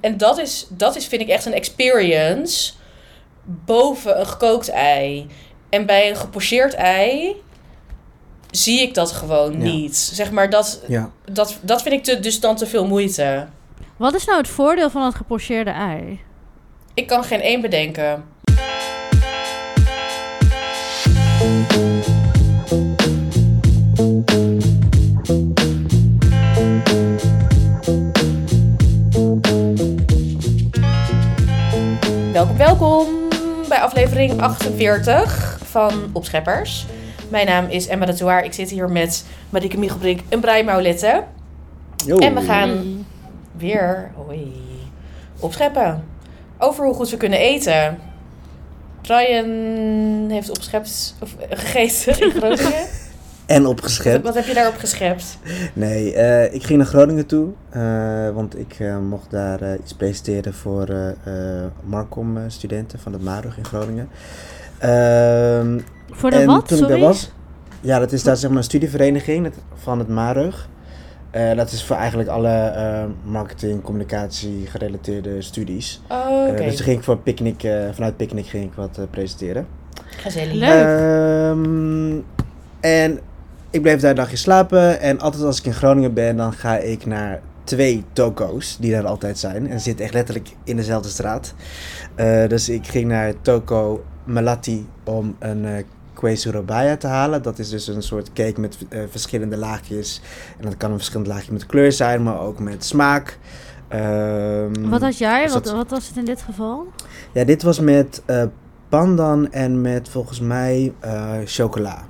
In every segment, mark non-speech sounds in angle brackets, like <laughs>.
En dat is, dat is, vind ik, echt een experience boven een gekookt ei. En bij een gepocheerd ei zie ik dat gewoon Ja. niet. Zeg maar, dat, Ja. dat, dat vind ik te, dus dan te veel moeite. Wat is nou het voordeel van het gepocheerde ei? Ik kan geen één bedenken. Welkom, welkom bij aflevering 48 van Opscheppers. Mijn naam is Emma de. Ik zit hier met Marieke Michelbrink en Brian Maulette. Yo. En we gaan weer hoi, opscheppen. Over hoe goed we kunnen eten. Brian heeft opgeschept of gegeten in <laughs> Groningen. En opgeschept. Wat heb je daarop geschept? Nee, eh, ik ging naar Groningen toe. eh, want ik eh, mocht daar eh, iets presenteren voor eh eh, Marcom-studenten van het MARUG in Groningen. Ehm, Voor de en wat, toen sorry? ik daar was, ja, dat is daar zeg maar een studievereniging van het MARUG. Eh, dat is voor eigenlijk alle eh, marketing, communicatie gerelateerde studies. Oh, oké. Dus toen ging ik voor Picnic, eh, vanuit Picnic ging ik wat presenteren. Gezellig. Leuk. Ehm, en ik bleef daar een dagje slapen. En altijd als ik in Groningen ben, dan ga ik naar twee toko's die daar altijd zijn. En zitten echt letterlijk in dezelfde straat. Eh, dus ik ging naar Toko Malati om een robaya te halen. Dat is dus een soort cake met eh, verschillende laagjes. En dat kan een verschillend laagje met kleur zijn, maar ook met smaak. Ehm, Wat had jij? dus Wat, dat- wat was het in dit geval? ja, dit was met eh, pandan en met volgens mij chocola.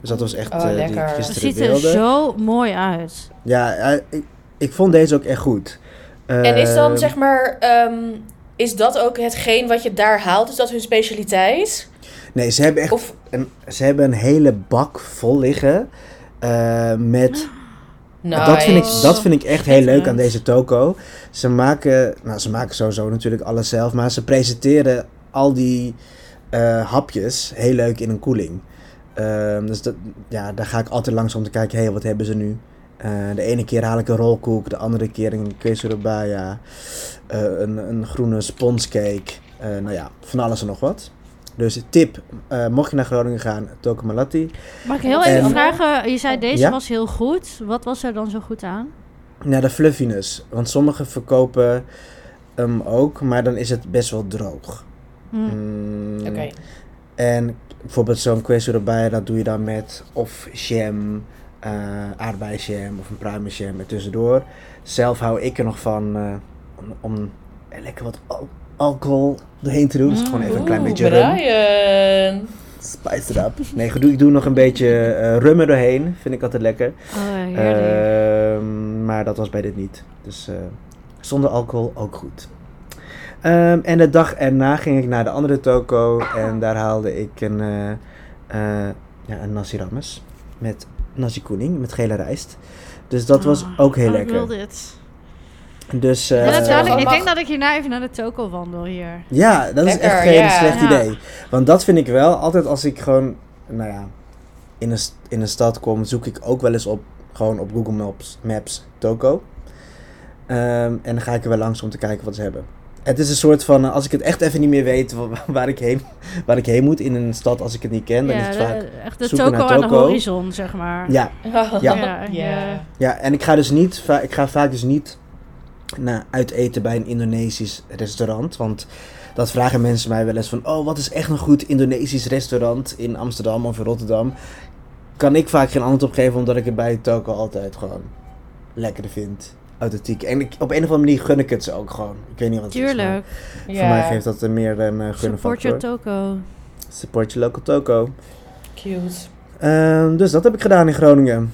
Dus dat was echt Oh, eh, die ik Het ziet er wilde. zo mooi uit. Ja, ik, ik vond deze ook echt goed. En is dan Ehm, zeg maar, ehm, is dat ook hetgeen wat je daar haalt? Is dat hun specialiteit? Nee, ze hebben echt Of een, ze hebben een hele bak vol liggen. eh, met nice. <gasps> Dat, vind ik, dat vind ik echt heel leuk aan deze toko. Ze maken, nou ze maken sowieso natuurlijk alles zelf, maar ze presenteren al die eh, hapjes heel leuk in een koeling. Ehm, dus dat, ja, daar ga ik altijd langs om te kijken, hé, hey, wat hebben ze nu? Eh, de ene keer haal ik een rolkoek, de andere keer een queso robaya, eh een, een groene sponscake. Eh, nou ja, van alles en nog wat. Dus tip, eh, mocht je naar Groningen gaan, Toko Malati. Mag ik heel En- even vragen? Je zei deze Ja? was heel goed. Wat was er dan zo goed aan? Ja, de fluffiness. Want sommigen verkopen hem ook, maar dan is het best wel droog. Hm. Mm, Oké. En bijvoorbeeld zo'n queso erbij, dat doe je dan met of jam, eh aardbeienjam of een pruimenjam er tussendoor. Zelf hou ik er nog van eh, om, om er lekker wat al- alcohol doorheen te doen. Dus gewoon even een klein beetje rum. Spice it up. Nee, goed, ik doe nog een beetje eh, rum er doorheen. Vind ik altijd lekker. Oh. Ehm, maar dat was bij dit niet. Dus zonder alcohol ook goed. Ehm, en de dag erna ging ik naar de andere toko. En daar haalde ik een, eh eh ja, een nasi rames. Met nasi kuning, met gele rijst. Dus dat was Oh, ook heel oh, Ik wil lekker. dit. Dus Ja, eh, dat ik denk dat ik hierna even naar de toko wandel hier. ja, dat is Lekker, echt geen slecht Ja. idee. Want dat vind ik wel, altijd als ik gewoon, nou ja, in een, in een stad kom, zoek ik ook wel eens op, gewoon op Google Maps, Maps toko. Ehm, en dan ga ik er wel langs om te kijken wat ze hebben. Het is een soort van, eh, als ik het echt even niet meer weet wa- <laughs> waar ik heen, waar ik heen moet in een stad als ik het niet ken, dan is het vaak... echt de zoeken toko naar aan de horizon, zeg maar. <laughs> Ja, Ja. Ja. Ja, Ja. ja, en ik ga dus niet, ik ga vaak dus niet naar uit eten bij een Indonesisch restaurant, want dat vragen mensen mij wel eens van, oh, wat is echt een goed Indonesisch restaurant in Amsterdam of in Rotterdam? Kan ik vaak geen antwoord op geven, omdat ik het bij de toko altijd gewoon lekkerder vind. Authentiek. En ik, op een of andere manier gun ik het ze ook gewoon. Ik weet niet wat het is. maar Tuurlijk. Voor mij geeft dat er meer een uh, gunnen Support your toko. Support your local toko. Cute. Ehm, dus dat heb ik gedaan in Groningen.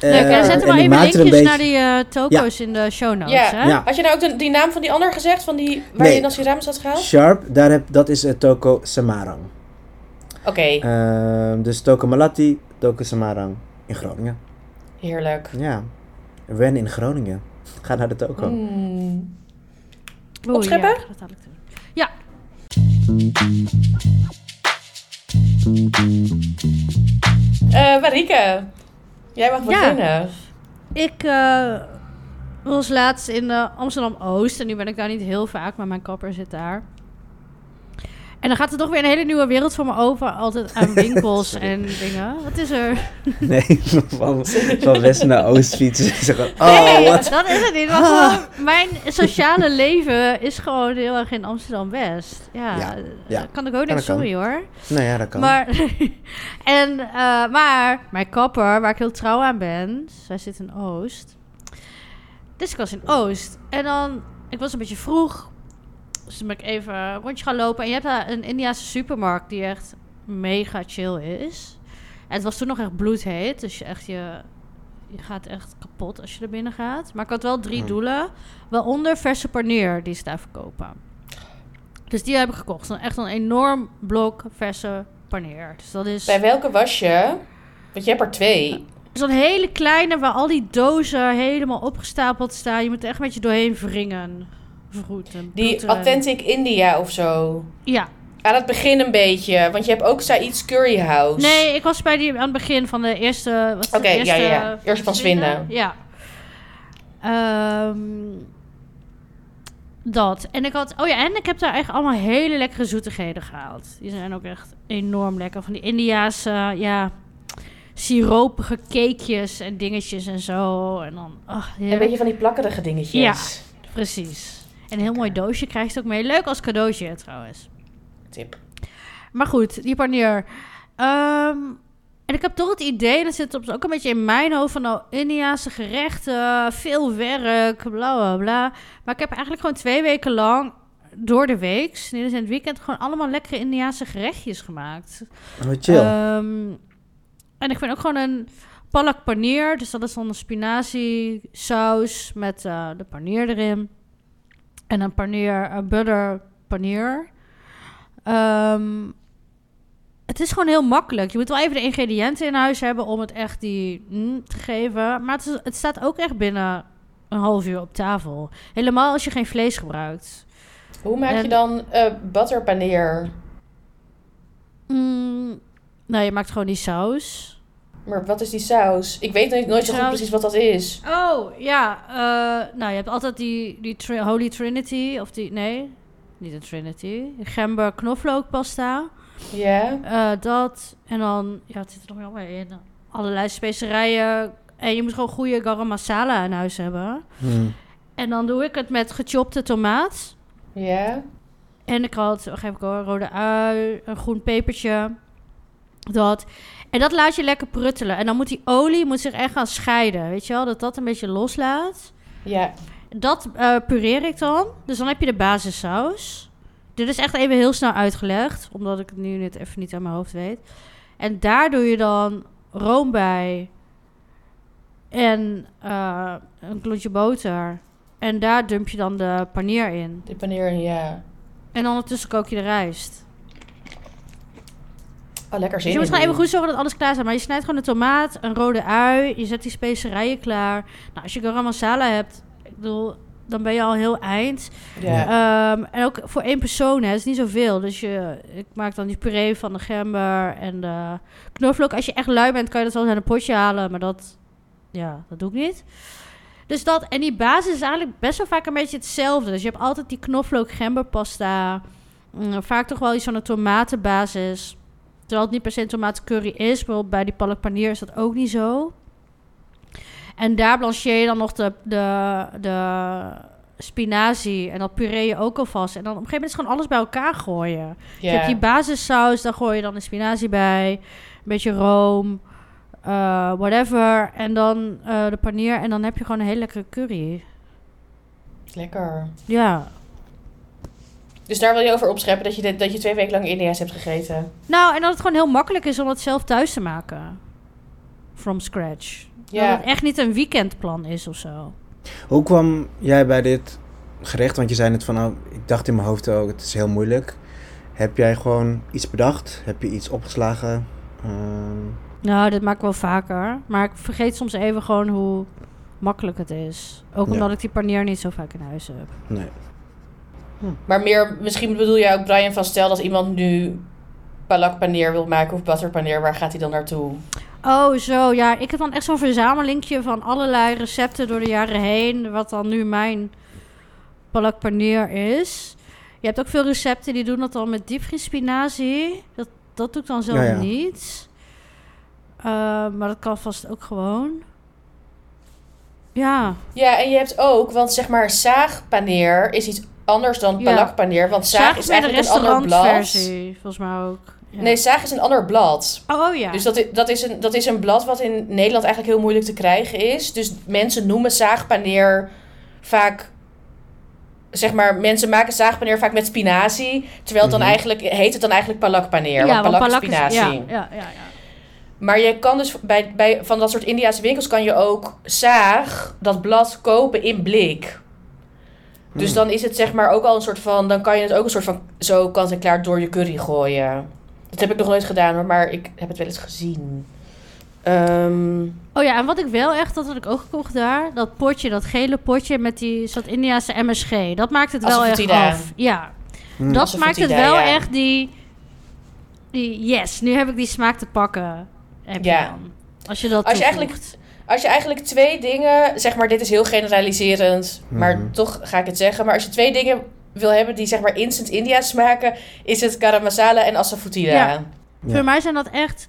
Leuk, Eh, en zet er maar even linkjes naar die eh, toko's in de show notes, Ja. hè? Ja. Had je nou ook de, die naam van die ander gezegd? Van die, waar Nee. je Rames had gehaald? Sharp, daar heb, dat is het Toko Samarang. Oké, Ehm, dus Toko Malati, Toko Samarang in Groningen. heerlijk. Ja, wen in Groningen. Ga naar de Toko. Mm. Oeh, Opscheppen? ja, ik dat dadelijk doen. Ja, Eh, Marieke, jij mag Ja. beginnen. ik eh, was laatst in eh, Amsterdam-Oost. En nu ben ik daar niet heel vaak, maar mijn kapper zit daar. En dan gaat er toch weer een hele nieuwe wereld voor me open. Altijd aan <laughs> winkels en dingen. Wat is er? <laughs> Nee, van, van west naar oost fietsen. Oh, nee, wat? dat is het niet. Maar gewoon, mijn sociale leven is gewoon heel erg in Amsterdam-West. Ja, Ja, ja. kan ik ook Ja, niet, kan. sorry hoor. Nou ja, dat kan. Maar, <laughs> en, eh, maar mijn kapper, waar ik heel trouw aan ben, zij zit in Oost. Dus ik was in Oost. En dan, ik was een beetje vroeg. Dus toen ben ik even een rondje gaan lopen. En je hebt daar een Indiase supermarkt die echt mega chill is. En het was toen nog echt bloedheet. Dus je, echt je, je gaat echt kapot als je er binnen gaat. Maar ik had wel drie Hmm. doelen. Waaronder verse paneer die ze daar verkopen. Dus die heb ik gekocht. Echt een enorm blok verse paneer. Dus dat is Bij welke was je? Want je hebt er twee. zo'n hele kleine waar al die dozen helemaal opgestapeld staan. Je moet er echt met je doorheen wringen. Die bloeteren. Authentic India of zo. Ja. Aan het begin een beetje. Want je hebt ook Saïd's Curry House. Nee, ik was bij die aan het begin van de eerste. Oké, ja, eerste ja, ja. Eerst van Zwinden. Ja. Ehm, dat. En ik had. Oh ja, en ik heb daar echt allemaal hele lekkere zoetigheden gehaald. Die zijn ook echt enorm lekker. Van die Indiaanse, ja. Siropige cakejes en dingetjes en zo. En dan. ach, Een beetje van die plakkerige dingetjes. Precies. En een heel mooi doosje krijg je ook mee. Leuk als cadeautje trouwens. Tip. Maar goed, die paneer. Ehm, en ik heb toch het idee, en dat zit op- ook een beetje in mijn hoofd van nou, Indiaanse gerechten, veel werk, bla bla bla. Maar ik heb eigenlijk gewoon twee weken lang door de week, in het weekend, gewoon allemaal lekkere Indiaanse gerechtjes gemaakt. Oh, chill. Ehm, en ik vind ook gewoon een palak paneer. Dus dat is dan een spinazie saus met eh, de paneer erin. En een paneer, een butter paneer. Ehm, het is gewoon heel makkelijk. Je moet wel even de ingrediënten in huis hebben om het echt die mm, te geven. Maar het, is- het staat ook echt binnen een half uur op tafel. Helemaal als je geen vlees gebruikt. Hoe maak je dan eh butterpaneer? Mm, nou, je maakt gewoon die saus. Maar wat is die saus? Ik weet nooit, nooit zo goed precies wat dat is. Oh, ja. eh, nou, je hebt altijd die, die tri- Holy Trinity. Of die... Nee, niet de Trinity. Gember knoflookpasta. Ja. Eh, dat. En dan... Ja, het zit er nog wel bij in. Allerlei specerijen. En je moet gewoon goede garam masala in huis hebben. Hmm. En dan doe ik het met gechopte tomaat. Ja. En ik had, geef ik hoor, rode ui, een groen pepertje. Dat. En dat laat je lekker pruttelen. En dan moet die olie moet zich echt gaan scheiden. Weet je wel? Dat dat een beetje loslaat. Ja. Dat eh, pureer ik dan. Dus dan heb je de basissaus. Dit is echt even heel snel uitgelegd. Omdat ik het nu net even niet aan mijn hoofd weet. En daar doe je dan room bij. En eh, een klontje boter. En daar dump je dan de paneer in. Die paneer, ja. En ondertussen kook je de rijst. Oh, lekker Dus zin je moet in gewoon even goed zorgen dat alles klaar staat. Maar je snijdt gewoon een tomaat, een rode ui. Je zet die specerijen klaar. Nou, als je garam masala hebt, ik bedoel, dan ben je al heel eind. Ja. Ehm, en ook voor één persoon, hè, is niet zoveel. Dus je, ik maak dan die puree van de gember en de knoflook. Als je echt lui bent, kan je dat wel uit een potje halen. Maar dat, ja, dat doe ik niet. Dus dat, en die basis is eigenlijk best wel vaak een beetje hetzelfde. Dus je hebt altijd die knoflook gemberpasta. Mm, vaak toch wel iets van een tomatenbasis. Terwijl het niet per se een tomatencurry is. Bijvoorbeeld bij die palak paneer is dat ook niet zo. En daar blancheer je dan nog de, de, de spinazie. En dat puree je ook alvast. En dan op een gegeven moment is gewoon alles bij elkaar gooien. Je hebt die basissaus, daar gooi je dan de spinazie bij. Een beetje room. eh, whatever. En dan eh, de paneer. En dan heb je gewoon een hele lekkere curry. Lekker. Ja. Dus daar wil je over opscheppen dat je, dit, dat je twee weken lang India's hebt gegeten. Nou, en dat het gewoon heel makkelijk is om het zelf thuis te maken. From scratch. Ja. Dat het echt niet een weekendplan is of zo. Hoe kwam jij bij dit gerecht? Want je zei net van, nou, ik dacht in mijn hoofd ook, het is heel moeilijk. Heb jij gewoon iets bedacht? Heb je iets opgeslagen? Ehm, Nou, dit maak ik wel vaker. Maar ik vergeet soms even gewoon hoe makkelijk het is. Ook Ja. omdat ik die paneer niet zo vaak in huis heb. nee. Maar meer, misschien bedoel je ook Brian van stel dat iemand nu palak paneer wil maken of butterpaneer, waar gaat hij dan naartoe? Oh, zo. Ja, ik heb dan echt zo'n verzamelingje van allerlei recepten door de jaren heen. Wat dan nu mijn palak paneer is. Je hebt ook veel recepten die doen dat dan met diepvriesspinazie. Dat, dat doe ik dan zelf Ja, ja. niet. Eh, maar dat kan vast ook gewoon. Ja, Ja, en je hebt ook, want zeg maar zaagpaneer is iets anders dan Ja. palakpaneer. Want zaag, zaag is een eigenlijk een ander blad. restaurantversie, volgens mij ook. Ja. Nee, zaag is een ander blad. oh ja. Dus dat is, dat, is een, dat is een blad wat in Nederland eigenlijk heel moeilijk te krijgen is. Dus mensen noemen zaagpaneer vaak... Zeg maar, mensen maken zaagpaneer vaak met spinazie. Terwijl het dan Mhm. eigenlijk... Heet het dan eigenlijk palakpaneer. ja, want palak palak is- spinazie. Ja, ja, ja, ja. Maar je kan dus bij, bij van dat soort Indiase winkels... kan je ook zaag, dat blad, kopen in blik. Dus dan is het zeg maar ook al een soort van... Dan kan je het ook een soort van zo kant en klaar door je curry gooien. Dat heb ik nog nooit gedaan hoor, maar ik heb het wel eens gezien. Ehm, Oh ja, en wat ik wel echt, dat had ik ook gekocht daar. Dat potje, dat gele potje met die soort Indiase MSG. Dat maakt het wel echt af. Ja, Hmm. dat maakt het wel ja. echt die, die... Yes, nu heb ik die smaak te pakken. Heb je Ja. dan. Als je dat Als je eigenlijk-. Als je eigenlijk twee dingen... Zeg maar, dit is heel generaliserend, maar Mhm. toch ga ik het zeggen. Maar als je twee dingen wil hebben die zeg maar instant India smaken... is het garam masala en asafoetida. Ja. Ja. Voor mij zijn dat echt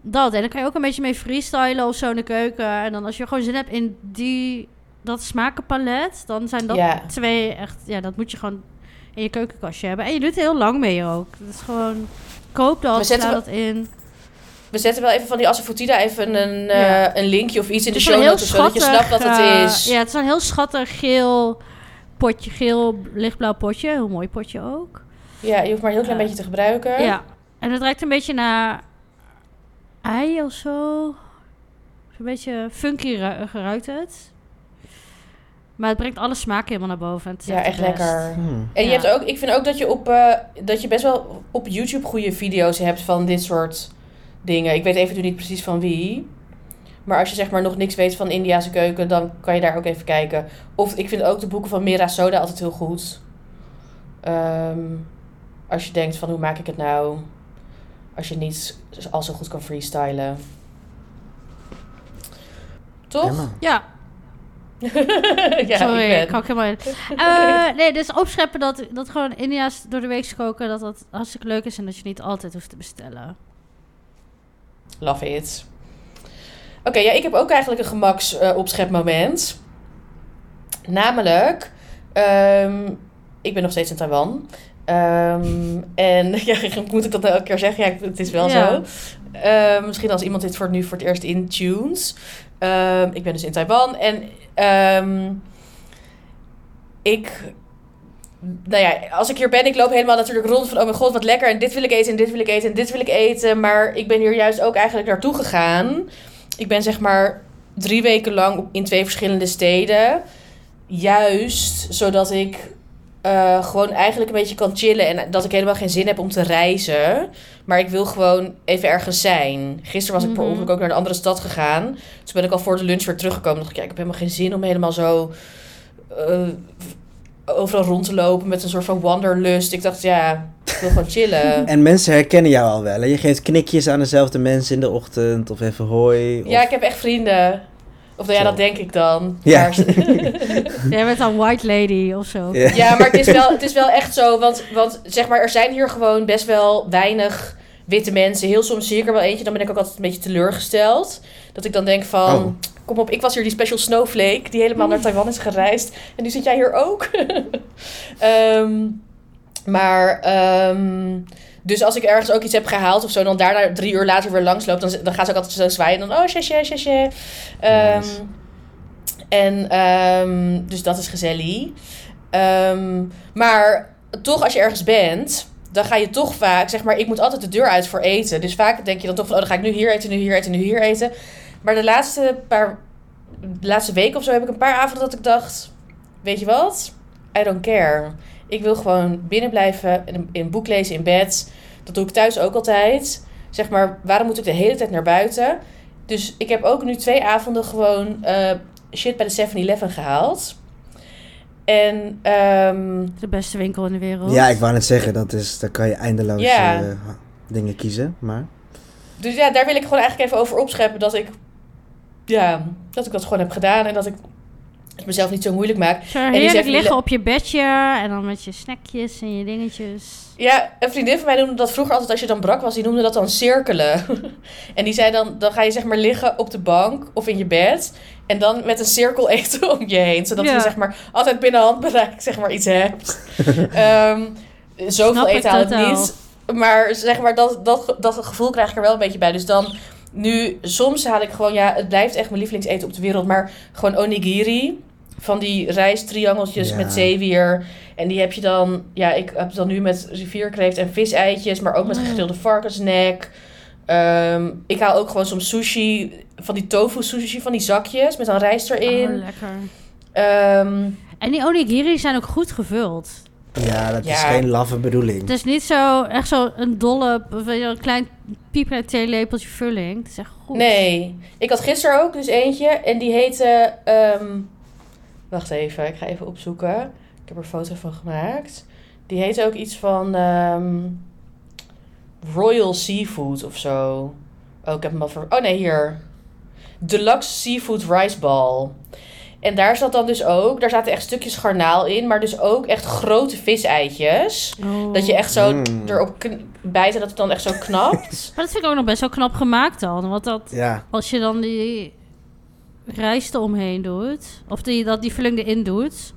dat. En dan kan je ook een beetje mee freestylen of zo in de keuken. En dan als je gewoon zin hebt in die, dat smakenpalet, dan zijn dat Ja. twee echt... Ja, dat moet je gewoon in je keukenkastje hebben. En je doet er heel lang mee ook. Dat is gewoon... Koop dat, sla dat in. We zetten wel even van die asafoetida even een, eh, een linkje of iets in de show notes... zodat je snapt wat het eh, is. ja, het is een heel schattig geel potje. Geel, lichtblauw potje. Heel mooi potje ook. Ja, je hoeft maar een heel klein beetje te gebruiken. Ja. En het ruikt een beetje naar ei of zo. Een beetje funky ru- ruikt het. Maar het brengt alle smaken helemaal naar boven. en Het Ja, echt lekker. Hmm. En je Ja. hebt ook, ik vind ook dat je op eh, dat je best wel op YouTube goede video's hebt van dit soort dingen. Ik weet even nu niet precies van wie. Maar als je zeg maar nog niks weet van Indiase keuken, dan kan je daar ook even kijken. Of ik vind ook de boeken van Mira Soda altijd heel goed. Ehm, als je denkt van hoe maak ik het nou? Als je niet al zo goed kan freestylen. Toch? Emma. Ja, <laughs> ja, sorry, ik ik kan ook helemaal niet. Eh, nee, dus opscheppen dat, dat gewoon India's door de week koken, dat dat hartstikke leuk is en dat je niet altijd hoeft te bestellen. Love it. Oké, ja, ik heb ook eigenlijk een gemaks eh, opschepmoment. Namelijk, ehm, ik ben nog steeds in Taiwan. Ehm, en <laughs> ja, <laughs> moet ik dat nou elke keer zeggen? Ja, het is wel Ja. zo. Ehm, misschien als iemand dit voor nu voor het eerst intunes. Ehm ik ben dus in Taiwan en ik nou ja, als ik hier ben, ik loop helemaal natuurlijk rond van... oh mijn god, wat lekker en dit wil ik eten en dit wil ik eten en dit wil ik eten. Maar ik ben hier juist ook eigenlijk naartoe gegaan. Ik ben zeg maar drie weken lang in twee verschillende steden. Juist zodat ik eh, gewoon eigenlijk een beetje kan chillen... en dat ik helemaal geen zin heb om te reizen. Maar ik wil gewoon even ergens zijn. Gisteren was ik per Mhm. ongeluk ook naar een andere stad gegaan. Toen ben ik al voor de lunch weer teruggekomen. Dacht ik, ja, ik heb helemaal geen zin om helemaal zo... eh, overal rond te lopen met een soort van wanderlust. Ik dacht, ja, ik wil gewoon chillen. <laughs> En mensen herkennen jou al wel. Hè? Je geeft knikjes aan dezelfde mensen in de ochtend. Of even hoi. Of... Ja, ik heb echt vrienden. Of nou ja, dat denk ik dan. Ja. <laughs> Jij bent een white lady of zo. Ja. ja, maar het is, wel, het is wel echt zo. Want, want zeg maar, er zijn hier gewoon best wel weinig witte mensen. Heel soms zie ik er wel eentje. Dan ben ik ook altijd een beetje teleurgesteld. Dat ik dan denk van... Oh. Kom op, ik was hier die special snowflake die helemaal naar Taiwan is gereisd. En nu zit jij hier ook. <laughs> Ehm, maar, ehm, dus als ik ergens ook iets heb gehaald of zo, dan daarna drie uur later weer langsloop, dan, dan gaat ze ook altijd zo zwaaien. En dan, oh, shasje, shasje. Ehm Nice. En, ehm, dus dat is gezellig. Maar toch, als je ergens bent, dan ga je toch vaak, zeg maar, ik moet altijd de deur uit voor eten. Dus vaak denk je dan toch van, oh, dan ga ik nu hier eten, nu hier eten, nu hier eten. Maar de laatste paar, de laatste week of zo heb ik een paar avonden dat ik dacht, weet je wat? I don't care. Ik wil gewoon binnen blijven, in in een boek lezen in bed. Dat doe ik thuis ook altijd. Zeg maar, waarom moet ik de hele tijd naar buiten? Dus ik heb ook nu twee avonden gewoon eh, shit bij de 7-Eleven gehaald. En ehm, De beste winkel in de wereld. Ja, ik wou net zeggen, dat is, daar kan je eindeloos eh, dingen kiezen. Maar dus ja, daar wil ik gewoon eigenlijk even over opscheppen dat ik, ja, dat ik dat gewoon heb gedaan en dat ik het mezelf niet zo moeilijk maak. Zo die liggen op je bedje en dan met je snackjes en je dingetjes. Ja, een vriendin van mij noemde dat vroeger altijd als je dan brak was, die noemde dat dan cirkelen. <laughs> en die zei dan, dan ga je zeg maar liggen op de bank of in je bed en dan met een cirkel <laughs> eten om je heen. Zodat Ja. je zeg maar altijd binnen handbereik zeg maar iets hebt. <laughs> Ehm zoveel Snap eten haal ik niet. Maar zeg maar, dat, dat, dat gevoel krijg ik er wel een beetje bij. Dus dan, nu, soms haal ik gewoon, ja, het blijft echt mijn lievelingseten op de wereld. Maar gewoon onigiri. Van die rijstriangeltjes Ja. met zeewier. En die heb je dan, ja, ik heb dan nu met rivierkreeft en viseitjes. Maar ook met Mm. gegrilde varkensnek. Ehm, ik haal ook gewoon soms sushi, van die tofu sushi, van die zakjes met dan rijst erin. Oh, lekker. Ehm, En die onigiri zijn ook goed gevuld. Ja, dat is geen laffe bedoeling. Het is niet zo, echt zo een dolle, een klein piepklein theelepeltje vulling. Het is echt goed. Nee, ik had gisteren ook dus eentje en die heette. ehm, wacht even, ik ga even opzoeken. Ik heb er een foto van gemaakt. Die heette ook iets van ehm, Royal Seafood of zo. Oh, ik heb hem al voor. Oh nee, hier. Deluxe Seafood Rice Ball. En daar zat dan dus ook, daar zaten echt stukjes garnaal in, maar dus ook echt grote viseitjes. Oh. Dat je echt zo Mm. erop bijt en dat het dan echt zo knapt. <laughs> Maar dat vind ik ook nog best wel knap gemaakt dan. Want dat, Ja, als je dan die rijst eromheen doet, of die, dat die vulling erin doet,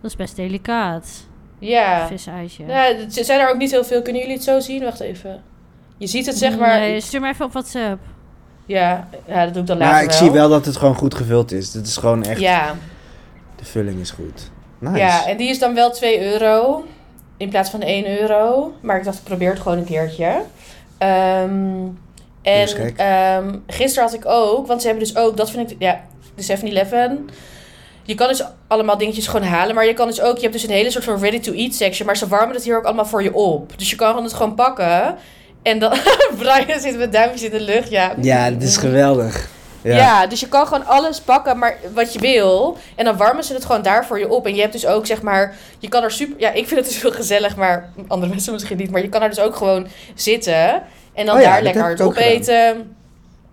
dat is best delicaat. ja. Viseitje. Ja, het zijn er ook niet heel veel. Kunnen jullie het zo zien? Wacht even. Je ziet het zeg maar. Nee, stuur me even op WhatsApp. Ja, ja, dat doe ik dan later maar ik zie wel dat het gewoon goed gevuld is. Het is gewoon echt, Ja, de vulling is goed. Nice. ja, en die is dan wel 2 euro in plaats van 1 euro. Maar ik dacht, ik probeer het gewoon een keertje. Ehm, en ehm, gisteren had ik ook, want ze hebben dus ook, dat vind ik, ja, de 7-Eleven. Je kan dus allemaal dingetjes gewoon halen, maar je kan dus ook, je hebt dus een hele soort van ready-to-eat section, maar ze warmen het hier ook allemaal voor je op. Dus je kan het gewoon pakken en dan, <laughs> Brian zit met duimpjes in de lucht, ja. Ja, het is geweldig. Ja. Ja. dus je kan gewoon alles pakken maar wat je wil. En dan warmen ze het gewoon daar voor je op. En je hebt dus ook, zeg maar, je kan er super... Ja, ik vind het dus heel gezellig, maar andere mensen misschien niet. Maar je kan er dus ook gewoon zitten. En dan Oh ja, daar dat lekker hard opeten.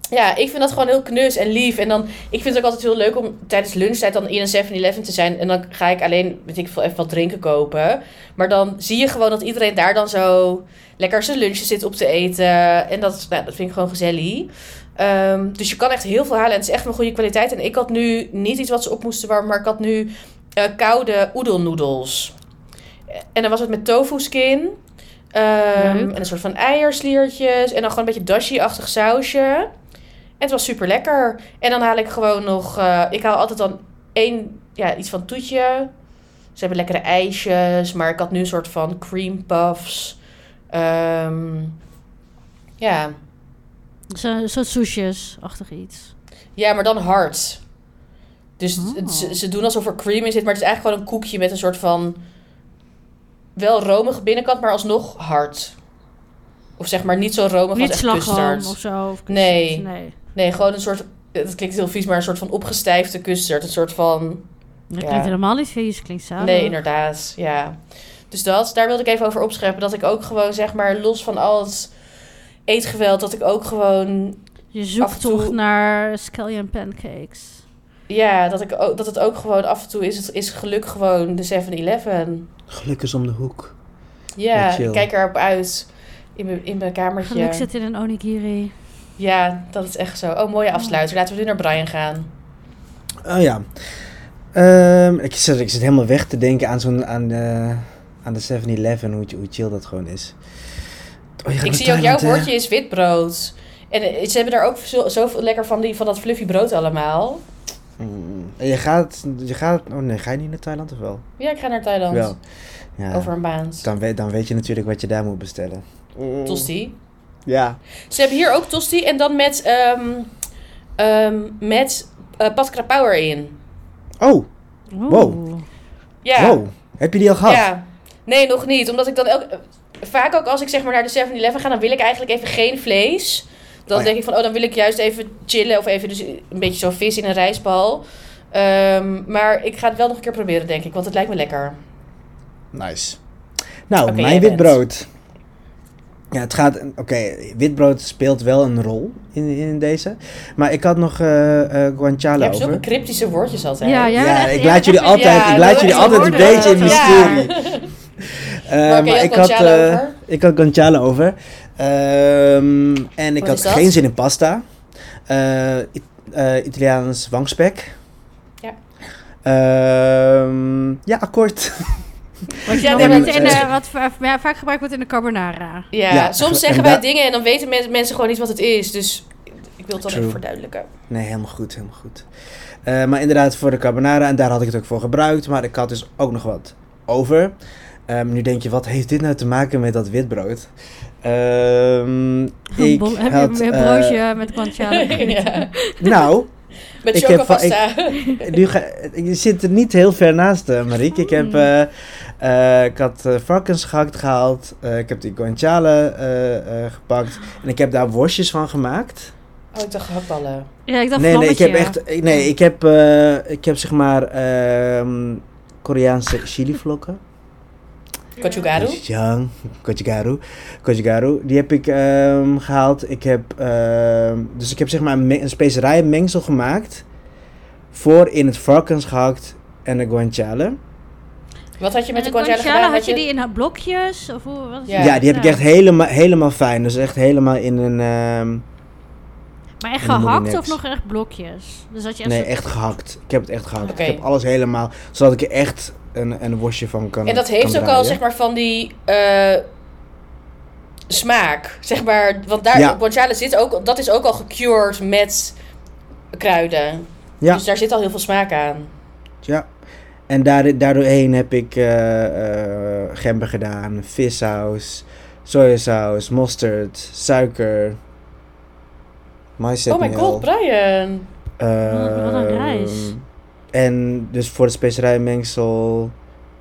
Ja, ik vind dat gewoon heel knus en lief. En dan, ik vind het ook altijd heel leuk om tijdens lunchtijd dan in een 7-Eleven te zijn. En dan ga ik alleen, weet ik veel, even wat drinken kopen. Maar dan zie je gewoon dat iedereen daar dan zo lekker zijn lunchje zit op te eten. En dat, nou, dat vind ik gewoon gezellig. Ehm, dus je kan echt heel veel halen. En het is echt van goede kwaliteit. En ik had nu niet iets wat ze op moesten warmen, maar ik had nu eh, koude oedelnoedels. En dan was het met tofu skin. Ehm, Leuk. en een soort van eiersliertjes. En dan gewoon een beetje dashi-achtig sausje. En het was super lekker. En dan haal ik gewoon nog... eh, ik haal altijd dan één... Ja, iets van toetje. Ze hebben lekkere ijsjes. Maar ik had nu een soort van cream puffs. Ehm, ja. Zo, zo soesjes-achtig iets. Ja, maar dan hard. Dus het- Oh. het- ze, ze doen alsof er cream in zit, maar het is eigenlijk gewoon een koekje met een soort van wel romige binnenkant, maar alsnog hard. Of zeg maar niet zo romig Niet als echt custard. of zo. Of Nee. nee. Nee, gewoon een soort, het klinkt heel vies, maar een soort van opgestijfde custard. Een soort van, Dat Ja. klinkt helemaal niet vies. Klinkt samen. nee inderdaad, ja. Dus dat, daar wilde ik even over opscheppen. Dat ik ook gewoon zeg maar los van al het eetgeweld, dat ik ook gewoon Je Af en zoektocht toe- naar scallion pancakes. Ja, dat, ik ook, dat het ook gewoon af en toe is, het is geluk gewoon de 7-Eleven. Geluk is om de hoek. Ja, ik kijk erop uit in mijn, in mijn kamertje. Geluk zit in een onigiri. Ja, dat is echt zo. Oh, mooie afsluiter. Laten we nu naar Brian gaan. Oh ja. Ehm, ik, zit, ik zit helemaal weg te denken aan, zo'n, aan, de, aan de 7-Eleven, hoe, hoe chill dat gewoon is. Oh, Ik zie ook jouw hè? bordje is witbrood. En eh, ze hebben daar ook zo, zoveel lekker van, die, van dat fluffy brood allemaal. Mm, En je gaat, je gaat... Oh nee, ga je niet naar Thailand of wel? Ja, ik ga naar Thailand. Wel. Ja. Over een maand. Dan, weet, dan weet je natuurlijk wat je daar moet bestellen. Mm. Tosti. Ja. Ze hebben hier ook tosti en dan met, ehm ehm met eh pad krapauw erin. Oh, Oeh. Wow. Ja. wow. Heb je die al gehad? Ja. Nee, nog niet. Omdat ik dan elk... Vaak ook als ik zeg maar naar de 7-Eleven ga, dan wil ik eigenlijk even geen vlees. Dan Oh ja. denk ik van, oh, dan wil ik juist even chillen of even dus een beetje zo vis in een rijstbal. Ehm, maar ik ga het wel nog een keer proberen, denk ik, want het lijkt me lekker. Nice. Nou, jij mijn bent. Ja, het gaat... Oké, witbrood speelt wel een rol in, in deze. Maar ik had nog eh eh Je guanciale hebt over. zulke cryptische woordjes altijd. Ja, Ja, echt- ik laat jullie altijd, Ja, ik laat jullie altijd een beetje in mysterie. <laughs> Eh, je maar ik had, guanciale eh, over? ik had guanciale over. Ehm, en ik Wat had geen zin in pasta. Eh, It- eh, Italiaans wangspek. Ja. Ehm, ja, akkoord. <laughs> Maar- in de, wat ja, vaak gebruikt wordt in de carbonara. Ja, Ja, soms en zeggen wij dingen en dan weten men- mensen gewoon niet wat het is. Dus ik wil het dan True. even verduidelijken. Nee, helemaal goed, helemaal goed. Eh, maar inderdaad, voor de carbonara, en daar had ik het ook voor gebruikt. Maar ik had dus ook nog wat over. Ehm, nu denk je, wat heeft dit nou te maken met dat witbrood? Ehm, <laughs> ik Bol- heb had, je een eh, broodje met guanciale? <laughs> ja. nou, <laughs> Met Ik heb nu ga, je zit er niet heel ver naast, Marieke. Ik, heb, Mm. Eh, ik had eh, varkens gehakt gehaald. Eh, ik heb die guanciale eh, eh, gepakt. En ik heb daar worstjes van gemaakt. Oh, ik dacht gehaktballen. Ja, ik dacht nee, nee, ik heb echt... Nee, ik heb, eh, ik heb zeg maar ehm, Koreaanse chilivlokken. Kojigaru. Kojigaru. Die heb ik ehm, gehaald. Ik heb, ehm, dus ik heb zeg maar een, een specerijenmengsel gemaakt. Voor in het varkens gehakt en de guanciale. Wat had je met de En guanciale, gedaan? had je die in blokjes? Of hoe, wat Ja. het? Ja, die heb ik echt helemaal, helemaal fijn. Dus echt helemaal in een... ehm, Maar echt gehakt of nog echt blokjes? Dus dat je echt nee, zo- echt gehakt. Ik heb het echt gehakt. Ik heb alles helemaal... Zodat ik er echt een, een worstje van kan En dat heeft ook al, zeg maar, van die eh, smaak. Zeg maar, want daar, Ja. guanciale zit ook, dat is ook al gecured met kruiden. Ja. Dus daar zit al heel veel smaak aan. Ja. En daar, daardoorheen heb ik eh, eh, gember gedaan, vissaus, sojasaus, mosterd, suiker, maïszetmeel. Oh my god, Brian. eh, Wat een reis. En dus voor het specerijmengsel...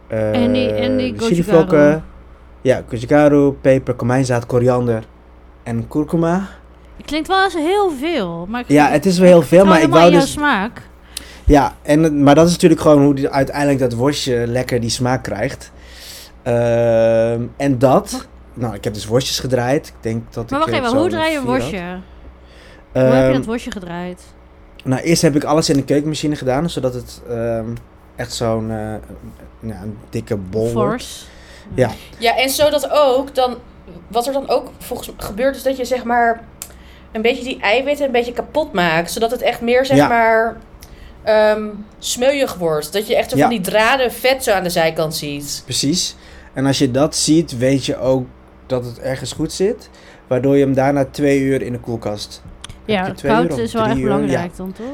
eh En die- en die chilivlokken. Ja, gochugaru, peper, komijnzaad, koriander en kurkuma. Het klinkt wel eens heel veel. Maar Ja, het is wel heel veel, maar ik helemaal wou in jouw dus... smaak. Ja, en, maar dat is natuurlijk gewoon hoe die, uiteindelijk dat worstje lekker die smaak krijgt. Ehm, en dat... Nou, ik heb dus worstjes gedraaid. Ik denk dat Maar ik wacht even, hoe draai je een worstje? hoe heb je Ehm, dat worstje gedraaid? Nou, eerst heb ik alles in de keukenmachine gedaan, zodat het ehm, echt zo'n eh, ja, een dikke bol wordt. Force. Ja. Ja, en zodat ook dan, wat er dan ook volgens gebeurt, is dat je zeg maar een beetje die eiwitten een beetje kapot maakt. Zodat het echt meer zeg Ja. maar ehm smeuig wordt. Dat je echt zo Ja. van die draden vet zo aan de zijkant ziet. Precies. En als je dat ziet, weet je ook dat het ergens goed zit. Waardoor je hem daarna twee uur in de koelkast. Ja, koud is wel echt uur? belangrijk dan, toch?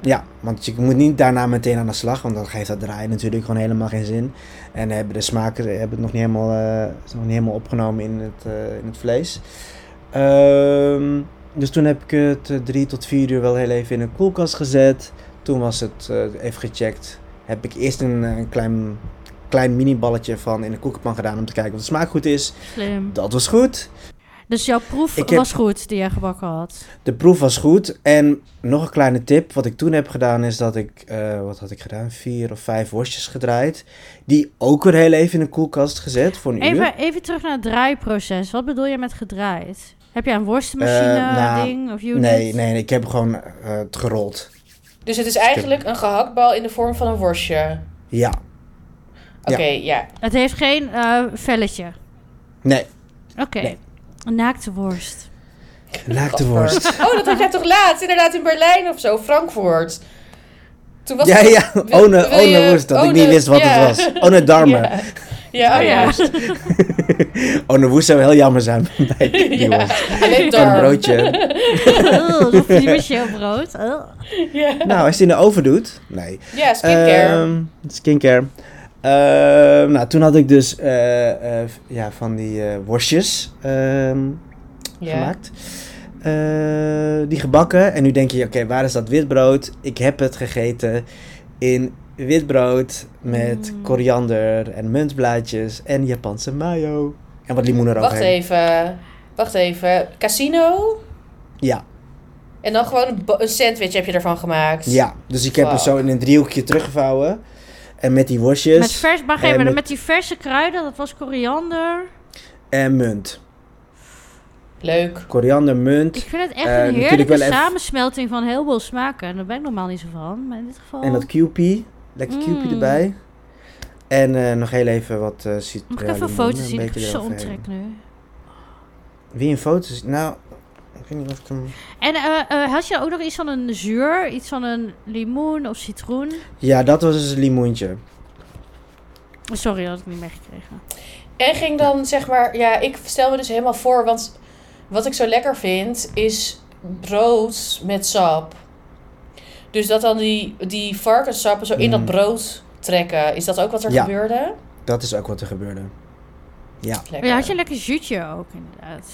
Ja, want je moet niet daarna meteen aan de slag, want dan geeft dat draaien natuurlijk gewoon helemaal geen zin. En hebben de smaken hebben het nog niet helemaal, eh, is nog niet helemaal opgenomen in het, eh, in het vlees. Ehm, dus toen heb ik het eh, drie tot vier uur wel heel even in een koelkast gezet. Toen was het eh, even gecheckt. Heb ik eerst een, eh, een klein, klein mini-balletje van in de koekenpan gedaan om te kijken of de smaak goed is. Slim. Dat was goed. Dus jouw proef Ik heb- was goed die jij gebakken had. De proef was goed. En nog een kleine tip. Wat ik toen heb gedaan is dat ik... eh, wat had ik gedaan? Vier of vijf worstjes gedraaid. Die ook weer heel even in de koelkast gezet voor een uur. Even, even terug naar het draaiproces. Wat bedoel je met gedraaid? Heb jij een worstenmachine Eh, nou, ding of unit? Nee, nee, ik heb gewoon het gerold. Dus het is eigenlijk een gehaktbal in de vorm van een worstje. Ja. Oké, ja. Het heeft geen eh, velletje. Nee, Oké. Nee. Een naakte worst. naakte worst. Oh, dat had jij toch laatst? Inderdaad in Berlijn of zo, Frankfurt. Toen was Ja, het- ja. wil- One, wil je- one worst. Dat ik niet wist wat het was. One darme. Ja, ja oh <laughs> Oh. One woest zou heel jammer zijn <laughs> bij die Ja, worst. alleen Een broodje. <laughs> Oh, brood. Oh. Ja, Nou, als je het in de oven doet. Nee. ja skincare. Ehm, skincare. Ehm, nou, toen had ik dus eh, eh, ja, van die eh, worstjes ehm, gemaakt. Eh, die gebakken. En nu denk je, oké, waar is dat witbrood? Ik heb het gegeten in witbrood met Mm. koriander en muntblaadjes en Japanse mayo. En wat limoen Wacht eroverheen. even. Wacht even. Casino? Ja, En dan gewoon een, sandwich heb je ervan gemaakt. ja, dus ik heb het zo in een driehoekje teruggevouwen. En met die worstjes Met, vers, maar en met, die verse kruiden, dat was koriander. en munt. Leuk. Koriander, munt. Ik vind het echt een heerlijke even- samensmelting van heel veel smaken. En daar ben ik normaal niet zo van. Maar in dit geval... En dat QP. Lekker Mm. erbij. En eh, nog heel even wat uh, citron. Mag ik even een foto zien? Ik heb zo omtrek nu. Wie een foto ziet? Nou, ik weet niet of ik hem... En eh, eh, had je ook nog iets van een zuur? Iets van een limoen of citroen? Ja, dat was dus een limoentje. Sorry, dat had ik niet meegekregen. En ging dan zeg maar, ja, ik stel me dus helemaal voor, want wat ik zo lekker vind is brood met sap. Dus dat dan die, die varkenssappen zo in dat Mm. brood trekken. Is dat ook wat er Ja. gebeurde? Dat is ook wat er gebeurde. Ja. Lekker. Maar ja, had je een lekker zuurtje ook, inderdaad.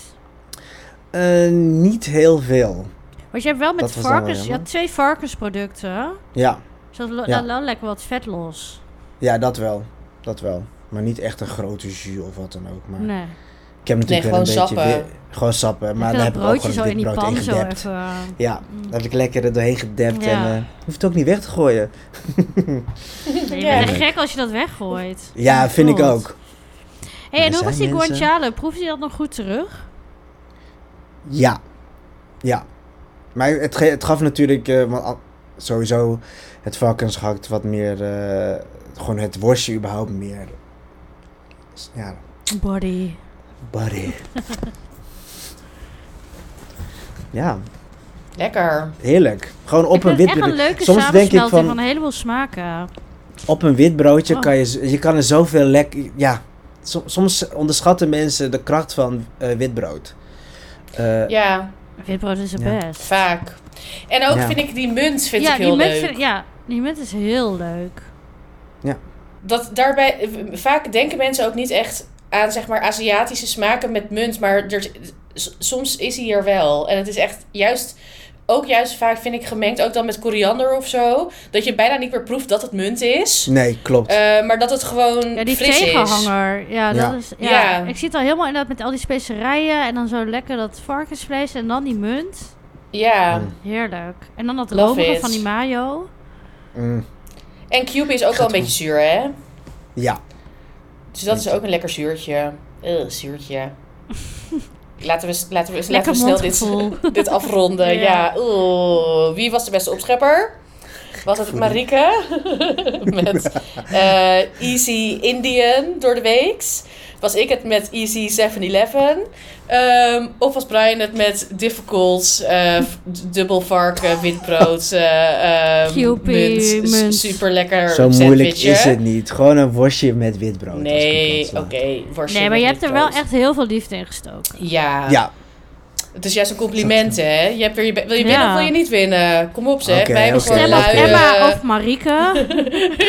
Eh, niet heel veel. Want je hebt wel met Dat wel varkens... Je had twee varkensproducten. Ja. Dus dat lo- Ja. lekker wat vet los. ja, dat wel. Dat wel. Maar niet echt een grote jus of wat dan ook. Maar Nee. Ik heb natuurlijk Nee, wel een gewoon beetje... sappen. weer- gewoon sappen. Maar daar dat heb ik ook broodje zo gewoon in dit die brood pan in gedept. even... uh, <laughs> Ja, mm. daar heb ik lekker er doorheen gedept. Ja. En eh hoeft het ook niet weg te gooien. Nee, <laughs> je Ja. bent echt gek als je dat weggooit. Ja, vind ik ook. hey, en hoe was die mensen- guanciale? Proef je dat nog goed terug? Ja. Ja. Maar het, ge- het gaf natuurlijk... eh, want sowieso het varkensgehakt wat meer... eh, gewoon het worstje überhaupt meer... Ja, Body. Buddy. ja, Lekker. heerlijk. Gewoon op ik een wit het echt een broodje. leuke Soms denk ik samensmelting van, van... een heleboel smaken. op een wit broodje Oh. kan je, je kan er zoveel lekker, ja, som- soms onderschatten mensen de kracht van eh wit brood. Eh, Ja, Witbrood is het Ja. best. vaak. En ook Ja. vind ik die munt vind ja, ik heel leuk. vind- ja, die munt is heel leuk. Dat daarbij, vaak denken mensen ook niet echt aan zeg maar Aziatische smaken met munt, maar er, soms is hij er wel. En het is echt juist, ook juist vaak vind ik gemengd, ook dan met koriander of zo, dat je bijna niet meer proeft dat het munt is. Nee, klopt. Eh, maar dat het gewoon Ja, die fris is. tegenhanger. Ja, dat Ja. is... Ja. Ja. Ik zie het al helemaal inderdaad met al die specerijen. En dan zo lekker dat varkensvlees. En dan die munt. Ja. Mm. Heerlijk. En dan dat romige van die mayo. Mm, En Cube is ook wel een beetje zuur, hè? ja, Dus dat is ook een lekker zuurtje. Ugh, zuurtje. <laughs> Laten we, laten we, laten we snel dit, <laughs> dit afronden. Ja. Ja. Oeh. Wie was de beste opschepper? Was het Marike? <laughs> met eh, Easy Indian door de weeks. Was ik het met Easy 7-Eleven? Ehm, of was Brian het met Difficult, eh, dubbel varken, witbrood, eh QP, munt, munt. super lekker zo moeilijk is het niet. Gewoon een worstje met wit brood. als Nee, oké. Nee, maar je hebt er wel witbrood. echt heel veel liefde in gestoken. Ja. Ja, Het is juist een compliment, hè? Je hebt er, je, wil je winnen Ja. of wil je niet winnen? Kom op, zeg. Oké, Wij hebben gewoon lui, Emma eh, of Marike.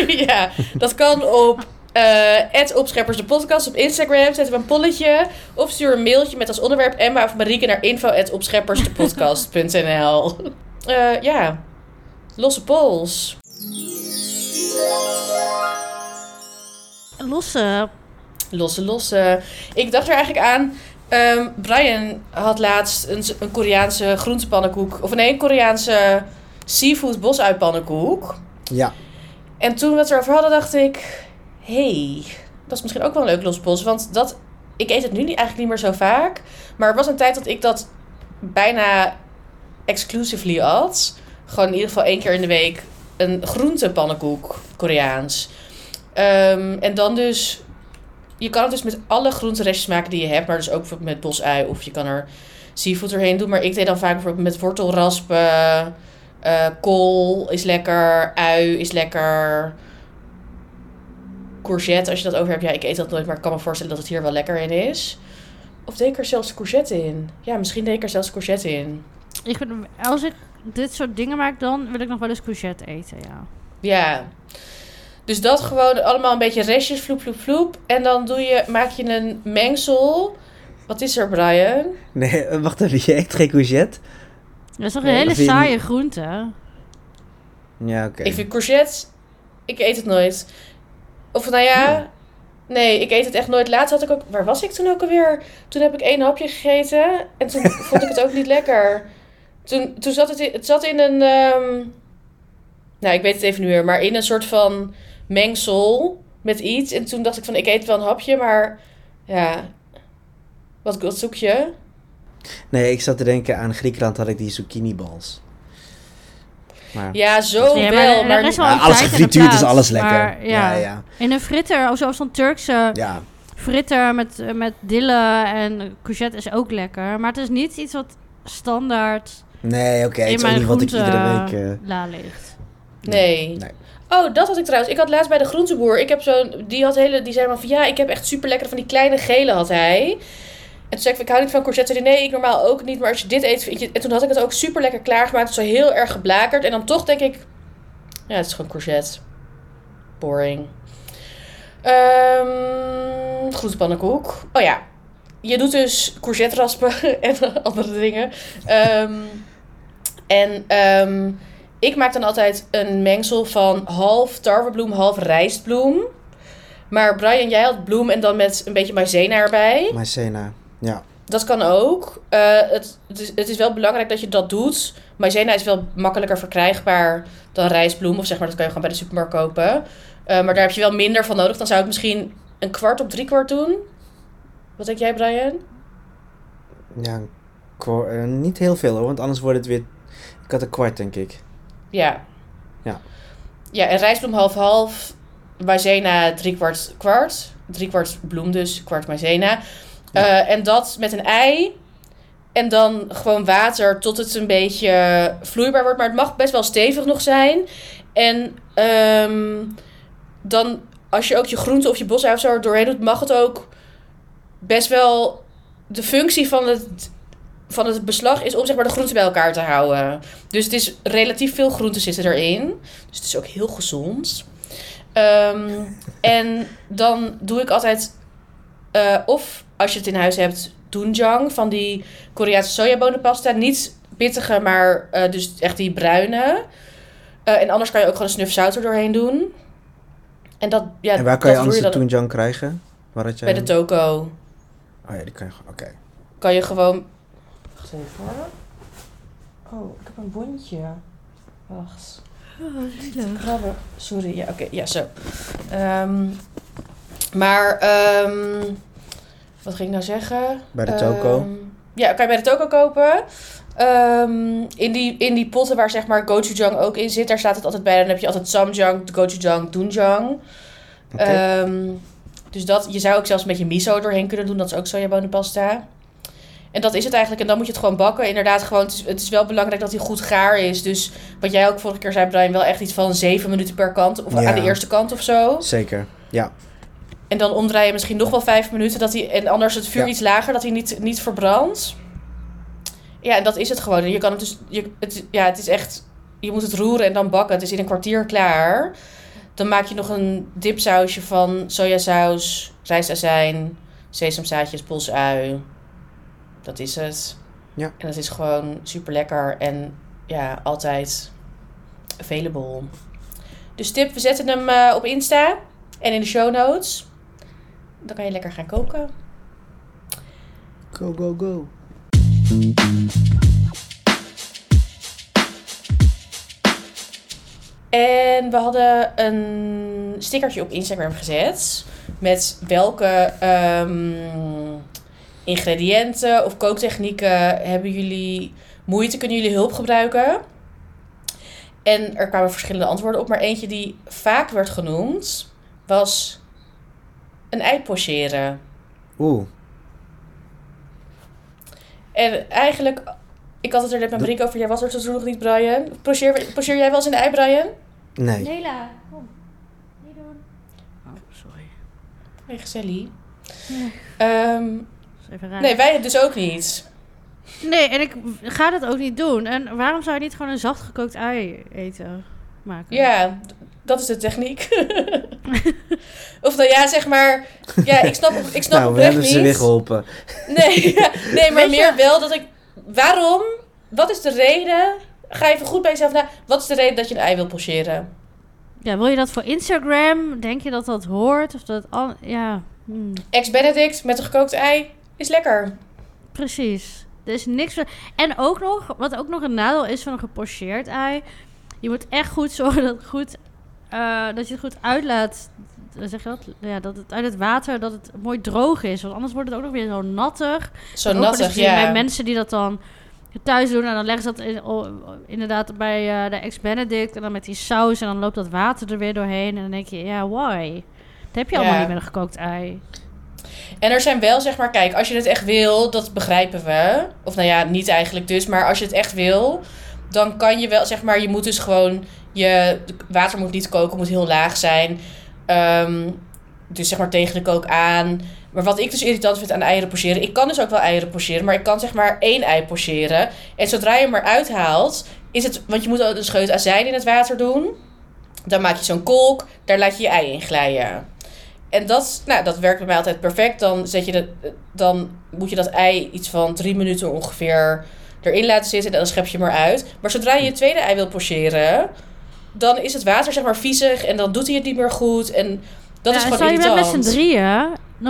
<laughs> ja, dat kan op eh opscheppers de podcast op Instagram. Zetten we een polletje. Of stuur een mailtje met als onderwerp Emma of Marieke naar info opscheppersdepodcast.nl <laughs> Eh Ja, losse pols. Losse. Losse, losse. Ik dacht er eigenlijk aan. Ehm, Brian had laatst een, een Koreaanse groentepannenkoek. Of nee, een Koreaanse seafood bosuitpannenkoek. ja. En toen we het erover hadden, dacht ik... hey, dat is misschien ook wel een leuk lospols. Want dat, ik eet het nu niet, eigenlijk niet meer zo vaak. Maar er was een tijd dat ik dat bijna exclusively at. Gewoon in ieder geval één keer in de week een groentepannenkoek, Koreaans. Ehm, en dan dus... Je kan het dus met alle groenterestjes maken die je hebt. Maar dus ook bijvoorbeeld met bosui. Of je kan er seafood erheen doen. Maar ik deed dan vaak bijvoorbeeld met wortelraspen... Eh, kool is lekker, ui is lekker. Courgette, als je dat over hebt. Ja, ik eet dat nooit, maar ik kan me voorstellen dat het hier wel lekker in is. Of deed ik er zelfs courgette in? Ja, misschien deed ik er zelfs courgette in. Ik vind, als ik dit soort dingen maak, dan wil ik nog wel eens courgette eten, ja. Ja. Dus dat gewoon allemaal een beetje restjes, vloep, vloep, vloep. En dan doe je, maak je een mengsel. Wat is er, Brian? Nee, eh, wacht even, je eet geen courgette? Dat is toch Nee, een hele je saaie niet- groente? Ja, oké. Ik vind courgette, ik eet het nooit. Of nou ja, nee, ik eet het echt nooit. Laatst had ik ook, waar was ik toen ook alweer? Toen heb ik één hapje gegeten en toen <laughs> vond ik het ook niet lekker. Toen, toen zat het, in, het zat in een, ehm, nou ik weet het even niet meer, maar in een soort van mengsel met iets. En toen dacht ik van, ik eet wel een hapje, maar ja, wat, wat zoek je? Nee, ik zat te denken aan Griekenland had ik die zucchini balls. Maar Ja, zo Ja, wel. Maar, is wel Ja, een alles gefrituurd is alles lekker. maar ja. ja, ja. In een fritter, of zoals zo'n Turkse ja. fritter met, met dille en courgette is ook lekker. Maar het is niet iets wat standaard Nee, oké. het in is ook niet wat ik iedere week... eh, la ligt. nee. Nee. Oh, dat had ik trouwens. Ik had laatst bij de groenteboer. Ik heb zo'n. Die had hele. Die zei maar van ja, ik heb echt super lekkere van die kleine gele had hij. En toen zei ik, ik hou niet van courgette. Nee, ik normaal ook niet. Maar als je dit eet, vind je... En toen had ik het ook super lekker klaargemaakt. Zo heel erg geblakerd. En dan toch denk ik... Ja, het is gewoon courgette. Boring. Ehm groentepannenkoek. Oh ja. Je doet dus courgette raspen <laughs> en andere dingen. Ehm, en ehm, ik maak dan altijd een mengsel van half tarwebloem, half rijstbloem. Maar Brian, jij had bloem en dan met een beetje maizena erbij. Maizena. Ja. Dat kan ook. Eh, het, het, is, het is wel belangrijk dat je dat doet. Maizena is wel makkelijker verkrijgbaar dan rijstbloem. Of zeg maar, dat kan je gewoon bij de supermarkt kopen. Eh, maar daar heb je wel minder van nodig. Dan zou ik misschien een kwart op drie kwart doen. Wat denk jij, Brian? Ja, eh, niet heel veel hoor, want anders wordt het weer... Ik had een kwart, denk ik. Ja. Ja. Ja, en rijstbloem half-half. Maizena drie kwart kwart. Drie kwart bloem dus, kwart maizena. Ja. Eh, en dat met een ei. En dan gewoon water tot het een beetje vloeibaar wordt. Maar het mag best wel stevig nog zijn. En ehm, dan, als je ook je groente of je bosui of zo er doorheen doet, mag het ook best wel. De functie van het, van het beslag is om zeg maar de groenten bij elkaar te houden. Dus het is relatief veel groenten zitten erin. Dus het is ook heel gezond. Ehm, <laughs> en dan doe ik altijd, eh, of als je het in huis hebt, doenjang van die Koreaanse sojabonenpasta. Niet pittige, maar eh, dus echt die bruine. Eh, en anders kan je ook gewoon een snuf zout er doorheen doen. En dat, ja, en waar kan je anders de dan toenjang krijgen? Waar had jij Bij de toko Oh ja, die kan je gewoon... Oké. kan je gewoon... Wacht even hoor. Oh, ik heb een bondje. Wacht. Krabben. Sorry, ja, oké, ja, zo. Ehm, maar, ehm, wat ging ik nou zeggen? Bij de toko? Ehm, ja, kan je bij de toko kopen. Ehm, in, die, in die potten waar zeg maar gochujang ook in zit, daar staat het altijd bij. Dan heb je altijd samjang, gochujang, doenjang. Ehm, dus dat, je zou ook zelfs een beetje miso doorheen kunnen doen. Dat is ook sojabonenpasta. En dat is het eigenlijk. En dan moet je het gewoon bakken. Inderdaad, gewoon, het, is, het is wel belangrijk dat hij goed gaar is. Dus wat jij ook vorige keer zei, Brian, wel echt iets van zeven minuten per kant. Of Ja. aan de eerste kant of zo. Zeker. Ja. En dan omdraaien misschien nog wel vijf minuten. Dat hij, en anders het vuur Ja. iets lager, dat hij niet, niet verbrandt. Ja, en dat is het gewoon. En je kan het dus. Je, het, ja, het is echt. Je moet het roeren en dan bakken. Het is in een kwartier klaar. Dan maak je nog een dipsausje van sojasaus, rijstazijn, sesamzaadjes, bosui. Dat is het. Ja. En dat is gewoon super lekker en ja, altijd available. Dus tip, we zetten hem eh, op Insta en in de show notes. Dan kan je lekker gaan koken. Go, go, go. En we hadden een stickertje op Instagram gezet. Met welke ehm, ingrediënten of kooktechnieken hebben jullie moeite, kunnen jullie hulp gebruiken? En er kwamen verschillende antwoorden op. Maar eentje die vaak werd genoemd was een ei pocheren. Oeh. En eigenlijk, ik had het er net met Marieke over. Jij was er toen nog niet, Brian. Pocheer, pocheer jij wel eens in de ei, Brian? Nee. Nela, kom. Niet doen. Oh, sorry. Nee, gezellig. Nee. Ehm, Even raar. nee, wij dus ook niet. Nee, en ik ga dat ook niet doen. En waarom zou je niet gewoon een zacht gekookt ei eten? Maken? Ja, dat is de techniek. <laughs> of dan ja, zeg maar... Ja, ik snap, ik snap nou, we hebben niet. ze weer geholpen. Nee, <laughs> ja, nee, maar meer wel dat ik... Waarom? Wat is de reden? Ga even goed bij jezelf na. Wat is de reden dat je een ei wil pocheren? Ja, wil je dat voor Instagram? Denk je dat dat hoort? Of dat al... Ja, hmm, Ex-Benedict met een gekookt ei is lekker. precies. Er is niks... En ook nog, wat ook nog een nadeel is van een gepocheerd ei... Je moet echt goed zorgen dat, het goed, eh, dat je het goed uitlaat eh, zeg je dat? Ja, dat het uit het water dat het mooi droog is. Want anders wordt het ook nog weer zo nattig. Zo En nattig, gezien Bij ja. mensen die dat dan thuis doen en dan leggen ze dat in, oh, inderdaad bij eh, de ex-Benedict en dan met die saus en dan loopt dat water er weer doorheen en dan denk je, ja, why? Dat heb je allemaal Ja. niet met een gekookt ei. En er zijn wel, zeg maar, kijk, als je het echt wil, dat begrijpen we. Of nou ja, niet eigenlijk dus, maar als je het echt wil, dan kan je wel, zeg maar, je moet dus gewoon, je water moet niet koken, moet heel laag zijn. Ehm, dus zeg maar tegen de kook aan. Maar wat ik dus irritant vind aan eieren pocheren, ik kan dus ook wel eieren pocheren, maar ik kan zeg maar één ei pocheren. En zodra je hem eruit haalt, is het, want je moet ook een scheut azijn in het water doen. Dan maak je zo'n kolk, daar laat je je ei in glijden. En dat, nou, dat werkt bij mij altijd perfect. Dan, zet je de, dan moet je dat ei iets van drie minuten ongeveer erin laten zitten. En dan schep je hem eruit. Maar zodra je je tweede ei wil pocheren, dan is het water zeg maar viezig. En dan doet hij het niet meer goed. En dat ja, is gewoon stel je bent irritant. met z'n drieën,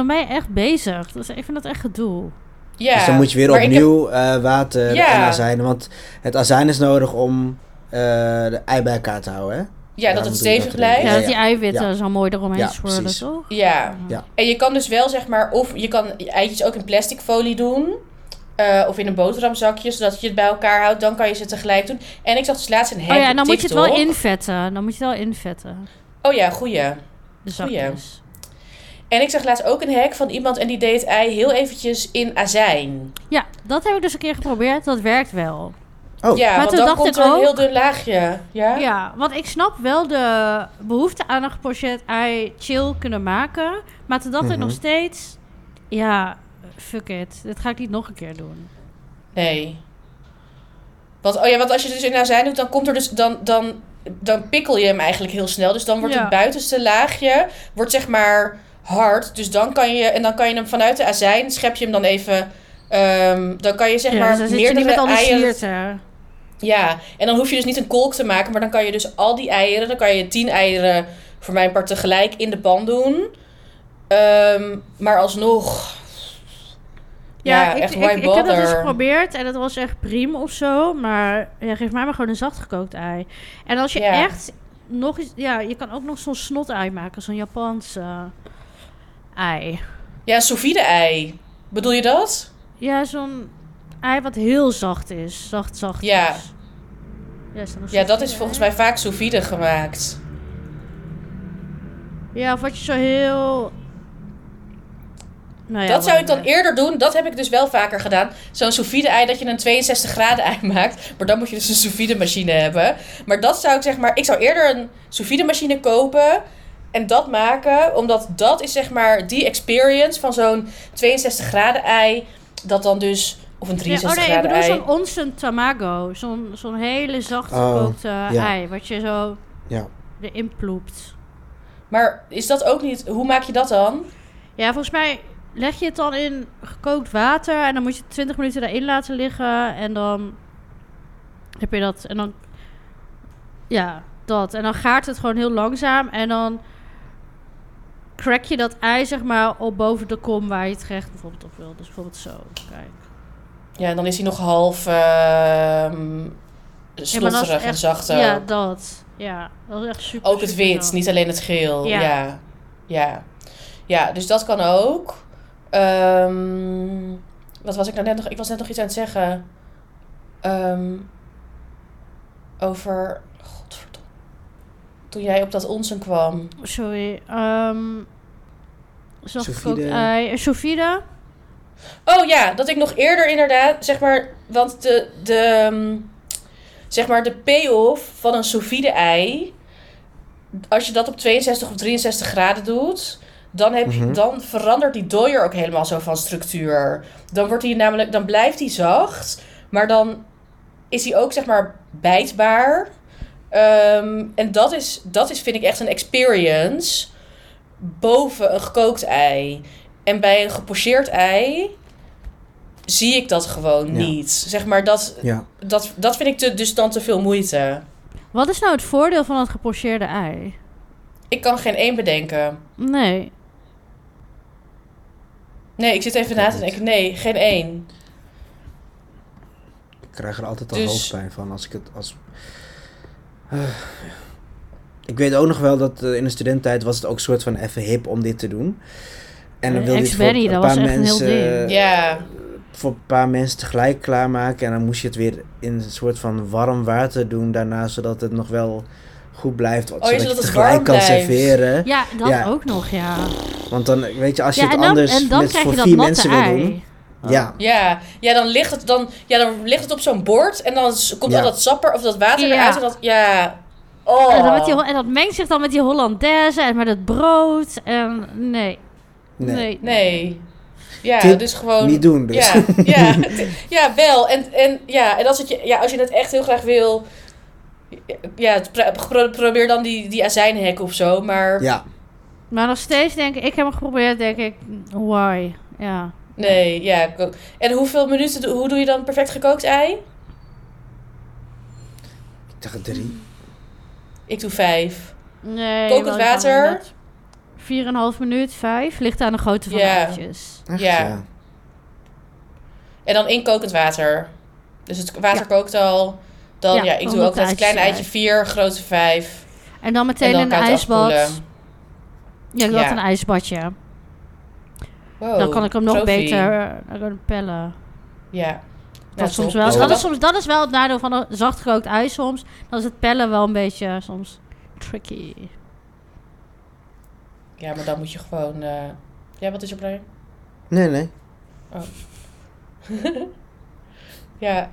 ben je echt bezig. Dus ik vind dat echt gedoe. Ja, dus dan moet je weer maar heb- opnieuw eh, water Ja. en azijn. Want het azijn is nodig om eh, de ei bij elkaar te houden, hè? Ja, dat het stevig blijft. Ja, dat die eiwitten Ja. zo mooi eromheen Ja, swirlen, precies. toch? Ja. Ja. En je kan dus wel zeg maar, of je kan je eitjes ook in plastic folie doen. eh, of in een boterhamzakje, zodat je het bij elkaar houdt. Dan kan je ze tegelijk doen. En ik zag dus laatst een hack Oh ja, dan moet je het wel invetten. Dan moet je het wel invetten. Oh ja, goeie. De Goeie. En ik zag laatst ook een hack van iemand en die deed ei heel eventjes in azijn. Ja, dat heb ik dus een keer geprobeerd. Dat werkt wel. Oh, Ja, Maar want toen dan dacht komt ik er een ook- heel dun laagje. Ja? Ja, want ik snap wel de behoefte aan een gepocheerd ei chill kunnen maken. Maar toen dacht ik Mhm. nog steeds... Ja, fuck it. Dit ga ik niet nog een keer doen. Nee. Want, oh ja, want als je het dus in azijn doet, dan komt er dus... Dan, dan, dan pikkel je hem eigenlijk heel snel. Dus dan wordt Ja. het buitenste laagje, wordt zeg maar hard. Dus dan kan je... En dan kan je hem vanuit de azijn, schep je hem dan even... ehm, dan kan je zeg ja, maar dus meerdere met eieren... Ja, en dan hoef je dus niet een kolk te maken, maar dan kan je dus al die eieren, dan kan je tien eieren voor mijn part tegelijk in de pan doen. Ehm, maar alsnog. Ja, ik, echt ik, why ik, heb dat dus bother? geprobeerd en het was echt prima of zo. Maar ja, geef mij maar gewoon een zacht gekookt ei. En als je Ja. echt nog eens... Ja, je kan ook nog zo'n snot ei maken. Zo'n Japans eh, ei. Ja, sous ei. Bedoel je dat? Ja, zo'n ei wat heel zacht is. Zacht, zacht Ja. is. Ja, is dat Ja, is volgens mij vaak sous vide gemaakt. Ja, of wat je zo heel... Nou ja, dat zou ik dan eerder doen. Dat heb ik dus wel vaker gedaan. Zo'n sous vide ei dat je een 62 graden ei maakt. Maar dan moet je dus een sous vide machine hebben. Maar dat zou ik zeg maar... Ik zou eerder een sous vide machine kopen... En dat maken, omdat dat is zeg maar die experience van zo'n 62 graden ei. Dat dan dus, of een Ja, 63 oh nee, ik bedoel zo'n onsen tamago. Zo'n zo'n hele zacht Oh, gekookte ja. ei. Wat je zo Ja. erin ploept. Maar is dat ook niet, hoe maak je dat dan? Ja, volgens mij leg je het dan in gekookt water. En dan moet je 20 minuten daarin laten liggen. En dan heb je dat. En dan. Ja, dat. En dan gaart het gewoon heel langzaam. En dan crack je dat ei, zeg maar, op boven de kom waar je het gerecht bijvoorbeeld op wil. Dus bijvoorbeeld zo. Kijk. Ja, dan is hij nog half ehm Ja, is slotterig en echt- zacht ook. Ja, dat. Ja, dat is echt super. Ook het super wit, niet alleen het geel. Ja. Ja. Ja, ja. dus dat kan ook. Ehm, wat was ik nou net nog? Ik was net nog iets aan het zeggen. Ehm, over... Godverdomme. Toen jij op dat onsen kwam. Sorry. ehm vide. ei. Eh, Sous vide? Oh ja, dat ik nog eerder inderdaad, zeg maar, want de, de, ehm, zeg maar, de payoff van een sous ei, als je dat op 62 of 63 graden doet, dan, heb je, Mhm. dan verandert die dooier ook helemaal zo van structuur. Dan wordt hij namelijk, dan blijft hij zacht, maar dan is hij ook, zeg maar, bijtbaar. Ehm, en dat is, dat is, vind ik, echt een experience boven een gekookt ei. En bij een gepocheerd ei zie ik dat gewoon Ja. niet. Zeg maar, dat, Ja. dat, dat vind ik te, dus dan te veel moeite. Wat is nou het voordeel van het gepocheerde ei? Ik kan geen één bedenken. Nee. Nee, ik zit even na te denken. Nee, geen één. Ik krijg er altijd al Dus- hoofdpijn van als ik het als. Eh, Ik weet ook nog wel dat eh, in de studententijd was het ook een soort van even hip om dit te doen. En dan Eh, wilde je het voor een dat paar was echt een heel mensen, ding. Ja, voor een paar mensen tegelijk klaarmaken. En dan moest je het weer in een soort van warm water doen daarna, zodat het nog wel goed blijft. zodat je zodat het tegelijk kan blijft. serveren. Ja, dat Ja. ook nog, ja. Want dan, weet je, als je ja het dan, anders en dan met krijg voor je dat vier mensen wil ei. doen. Ja, ja. ja dan, ligt het dan, ja, dan ligt het op zo'n bord en dan komt Ja. al dat sapper of dat water Ja. eruit. En dat, ja, oh. En, dan met die, ho- en dat mengt zich dan met die Hollandaise en met het brood. En nee, nee. nee. Nee. Ja, Tip, dus gewoon... Niet doen dus. Ja, <laughs> ja, ja, wel. En, en, ja, en als, het je, ja, als je het echt heel graag wil... Ja, pro- pro- probeer dan die, die azijnhek of zo. Maar ja. Maar nog steeds denk ik, ik heb hem geprobeerd, denk ik, why? Ja. nee, ja. En hoeveel minuten, doe- hoe doe je dan perfect gekookt ei? Ik dacht drie. Ik doe vijf. Nee, Kokend wel, ik water? Kan net 4,5 minuut, 5. Ligt aan de grootte van Ja. de eitjes. Echt, Ja. En dan in kokend water. Dus het water Ja. kookt al. Dan, Ja, ja, ik doe ook de net een klein eitjes eitje vier, grote vijf. En dan meteen En dan in een ijsbad. afkoelen. Ja, ik Ja. altijd een ijsbadje. Wow, dan kan ik hem nog beter eh, pellen. Ja. Dat, Nou, soms wel, Oh. dat, is soms, dat is wel het nadeel van een zachtgekookt ijs soms. Dan is het pellen wel een beetje soms tricky. Ja, maar dan moet je gewoon... eh, Ja, wat is er Brian? Nee, nee. <laughs> Ja.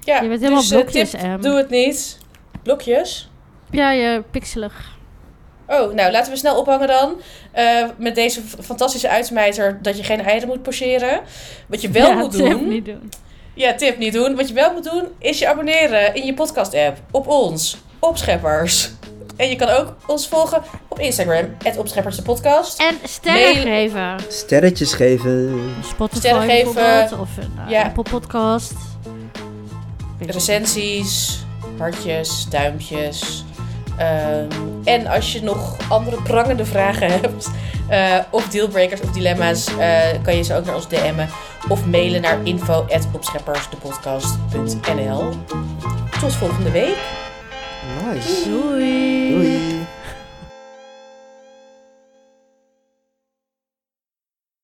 Ja, Je bent helemaal dus, eh, blokjes, tip, Em. doe het niet. Blokjes? Ja, je pixelig. Oh, nou, laten we snel ophangen dan. Eh, met deze fantastische uitsmijter dat je geen eieren moet pocheren. Wat je wel Ja, moet tip doen... Niet doen. Ja, tip niet doen. Wat je wel moet doen, is je abonneren in je podcast-app. Op ons. Op Scheppers. En je kan ook ons volgen op Instagram. Het Opscheppers de podcast. En sterren Mail- geven. Sterretjes geven. Spotify Sterren geven. bijvoorbeeld. Of een uh, Ja. Apple podcast. Recensies, hartjes, duimpjes. Ehm, en als je nog andere prangende vragen <laughs> hebt, eh, of dealbreakers of dilemma's, eh, kan je ze ook naar ons DM'en. Of mailen naar info.opscheppersdepodcast.nl Tot volgende week. Doei. Doei.